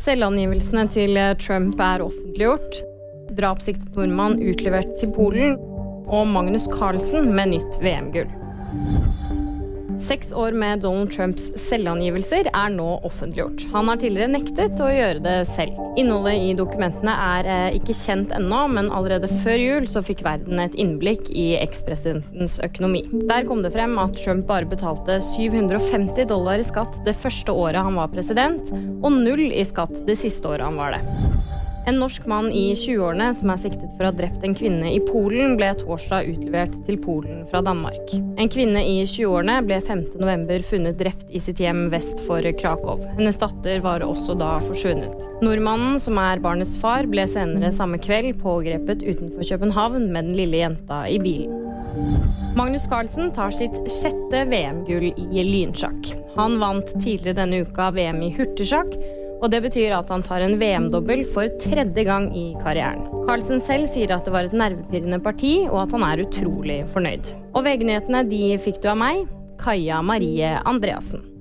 Selvangivelsene til Trump er offentliggjort. Drapssiktet nordmann utlevert til Polen. Og Magnus Carlsen med nytt VM-gull. Seks år med Donald Trumps selvangivelser er nå offentliggjort. Han har tidligere nektet å gjøre det selv. Innholdet i dokumentene er eh, ikke kjent ennå, men allerede før jul så fikk verden et innblikk i ekspresidentens økonomi. Der kom det frem at Trump bare betalte 750 dollar i skatt det første året han var president, og null i skatt det siste året han var det. En norsk mann i 20-årene som er siktet for å ha drept en kvinne i Polen, ble torsdag utlevert til Polen fra Danmark. En kvinne i 20-årene ble 5.11 funnet drept i sitt hjem vest for Krakow. Hennes datter var også da forsvunnet. Nordmannen, som er barnets far, ble senere samme kveld pågrepet utenfor København med den lille jenta i bilen. Magnus Carlsen tar sitt sjette VM-gull i lynsjakk. Han vant tidligere denne uka VM i hurtigsjakk og det betyr at han tar en VM-dobbel for tredje gang i karrieren. Carlsen selv sier at det var et nervepirrende parti, og at han er utrolig fornøyd. Og VG-nyhetene de fikk du av meg, Kaja Marie Andreassen.